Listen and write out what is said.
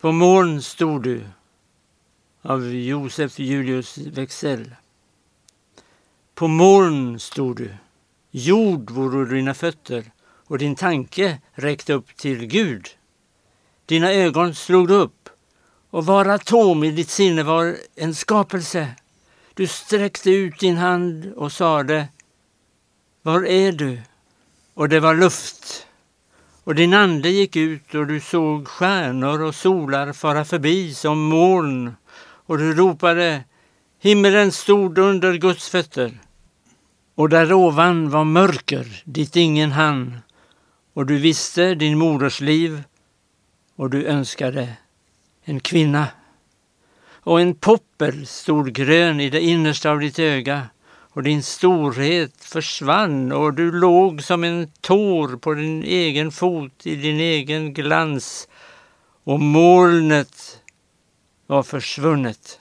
På moln stod du av Josef Julius Wexell. På moln stod du. Jord vore dina fötter och din tanke räckte upp till Gud. Dina ögon slog upp och var atom i ditt sinne var en skapelse. Du sträckte ut din hand och sade Var är du? Och det var luft. Och din ande gick ut och du såg stjärnor och solar fara förbi som moln. Och du ropade Himmelen stod under Guds fötter. Och där ovan var mörker dit ingen hann. Och du visste din moders liv. Och du önskade en kvinna. Och en poppel stod grön i det innersta av ditt öga och din storhet försvann och du låg som en tår på din egen fot i din egen glans och molnet var försvunnet.